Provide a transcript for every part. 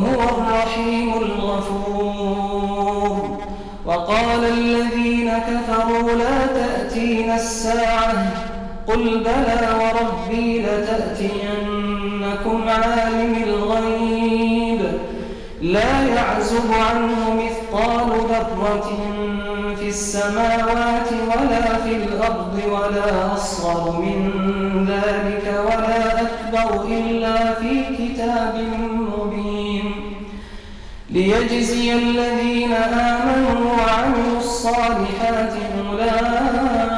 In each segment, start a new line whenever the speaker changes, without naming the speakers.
وهو الرحيم الغفور. وقال الذين كفروا لا تأتين الساعة قل بلى وربي لتأتينكم عالم الغيب. لا يعزب عنه مثقال ذرة في السماوات ولا في الأرض ولا أصغر من ذلك ولا أكبر إلا في كتاب مبين ليجزي الذين آمنوا وعملوا الصالحات أولئك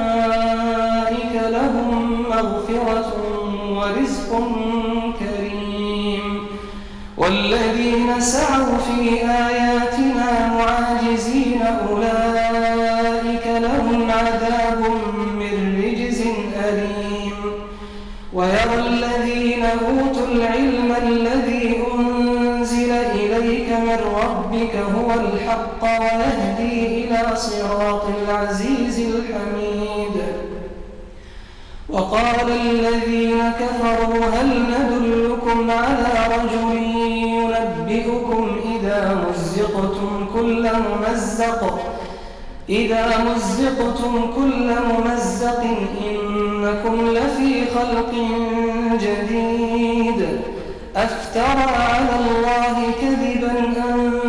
لهم مغفرة ورزق كريم والذين سعوا ربك هو الحق ويهدي إلى صراط العزيز الحميد. وقال الذين كفروا هل ندلكم على رجل ينبئكم إذا مزقتم كل ممزق؟ إذا مزقتم كل ممزق إنكم لفي خلق جديد. أفترى على الله كذبا أم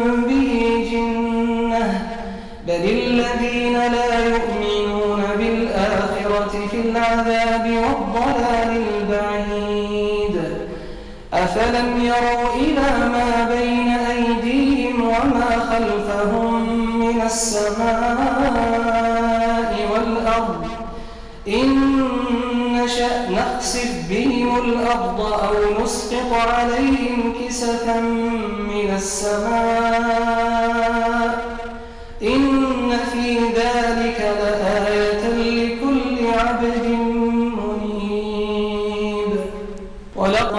في العذاب والضلال البعيد. أفلم يروا إلى ما بين أيديهم وما خلفهم من السماء والأرض إن نشأ نخسف بهم الأرض أو نسقط عليهم كسفا من السماء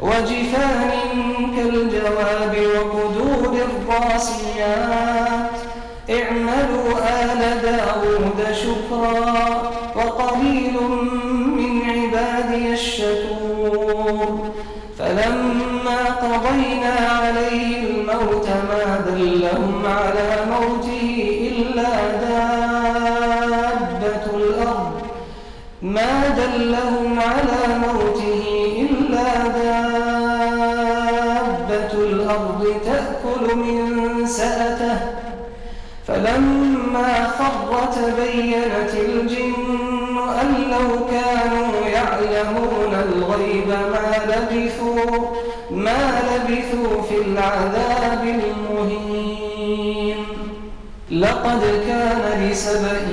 وجفان كالجواب وقدور الراسيات. اعملوا آل داود شكرا وقليل من عبادي الشكور. فلما قضينا عليه الموت ما دلهم على موته إلا دابة الأرض. ما دلهم على موته سأته فلما خر تبينت الجن أن لو كانوا يعلمون الغيب ما لبثوا ما لبثوا في العذاب المهين. لقد كان لسبإ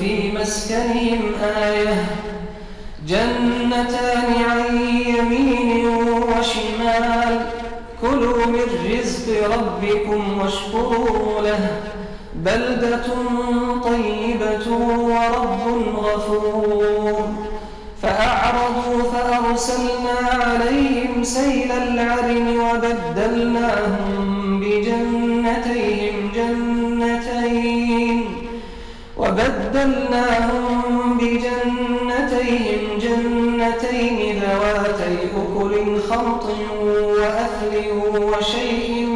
في مسكنهم آية جنتان عن يمين وشمال برزق ربكم واشكروا له. بلدة طيبة ورب غفور. فأعرضوا فأرسلنا عليهم سيل العرم وبدلناهم بجنتيهم جنتين. وبدلناهم بجنتيهم جنتين ذواتي أكل خمط وأثل وشيء من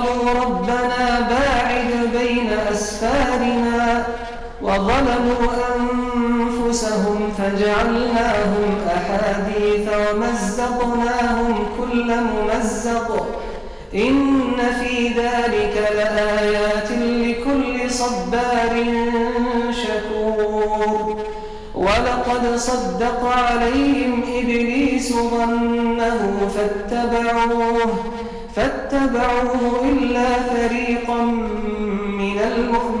وظلموا أنفسهم فجعلناهم أحاديث ومزقناهم كل ممزق. إن في ذلك لآيات لكل صبار شكور. ولقد صدق عليهم إبليس ظنه فاتبعوه فاتبعوه إلا فريقا من المؤمنين.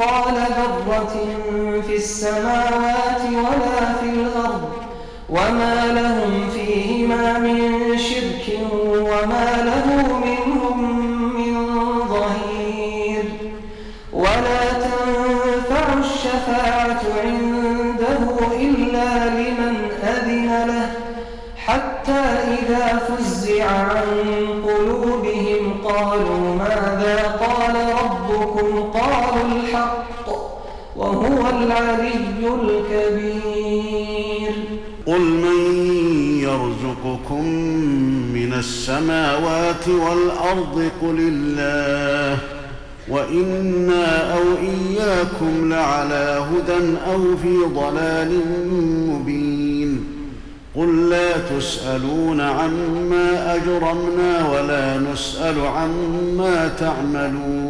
مثقال ذرة في السماوات ولا في الأرض وما لهم فيهما من العلي الكبير.
قل من يرزقكم من السماوات والأرض قل الله وإنا أو إياكم لعلى هدى أو في ضلال مبين. قل لا تسألون عما أجرمنا ولا نسأل عما تعملون.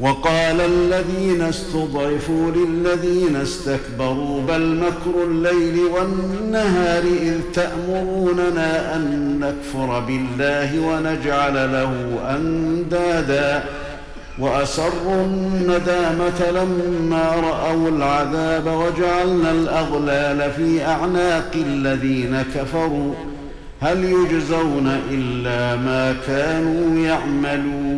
وقال الذين استضعفوا للذين استكبروا بل مكر الليل والنهار إذ تأمروننا أن نكفر بالله ونجعل له أندادا وأسروا الندامة لما رأوا العذاب وجعلنا الأغلال في أعناق الذين كفروا. هل يجزون إلا ما كانوا يعملون؟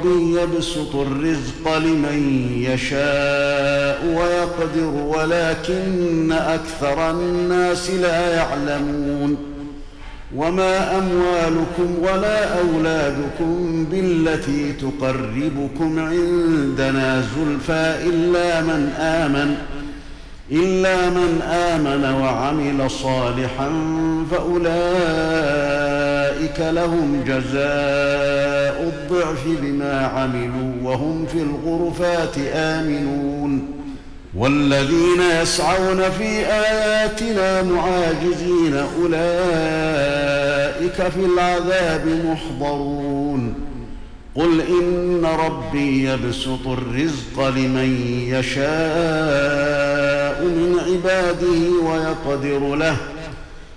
ربي يبسط الرزق لمن يشاء ويقدر ولكن أكثر الناس لا يعلمون. وما أموالكم ولا أولادكم بالتي تقربكم عندنا زلفى إلا من آمن إلا من آمن وعمل صالحا فاولئك لهم جزاء الضعف بما عملوا وهم في الغرفات آمنون. والذين يسعون في آياتنا معاجزين أولئك في العذاب محضرون. قل إن ربي يبسط الرزق لمن يشاء من عباده ويقدر له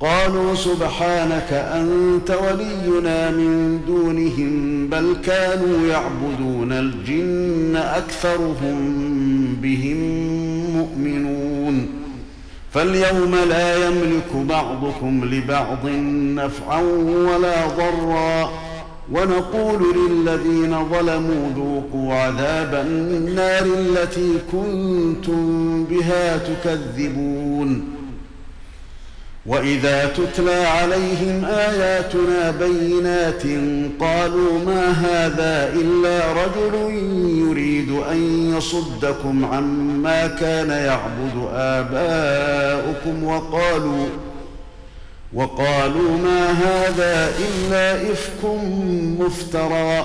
قالوا سبحانك أنت ولينا من دونهم بل كانوا يعبدون الجن أكثرهم بهم مؤمنون. فاليوم لا يملك بعضكم لبعض نفعا ولا ضرا. ونقول للذين ظلموا ذوقوا عذاب النار التي كنتم بها تكذبون. وإذا تتلى عليهم آياتنا بينات قالوا ما هذا إلا رجل يريد أن يصدكم عما كان يعبد آباؤكم وقالوا وقالوا ما هذا إلا إفك مفترى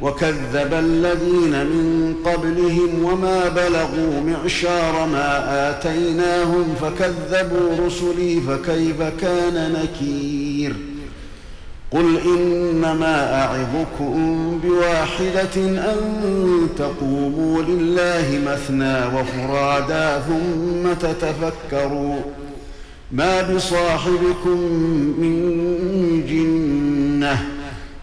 وكذب الذين من قبلهم وما بلغوا معشار ما آتيناهم فكذبوا رسلي فكيف كان نكير قل إنما أعظكم بواحدة أن تقوموا لله مثنى وفرادا ثم تتفكروا ما بصاحبكم من جنة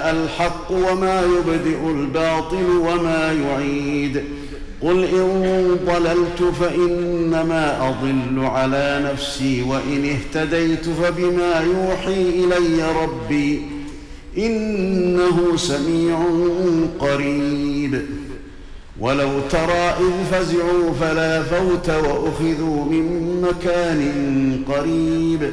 الحق وما يبدئ الباطل وما يعيد. قل إن ضللت فإنما أضل على نفسي وإن اهتديت فبما يوحي إلي ربي إنه سميع قريب. ولو ترى إذ فزعوا فلا فوت وأخذوا من مكان قريب.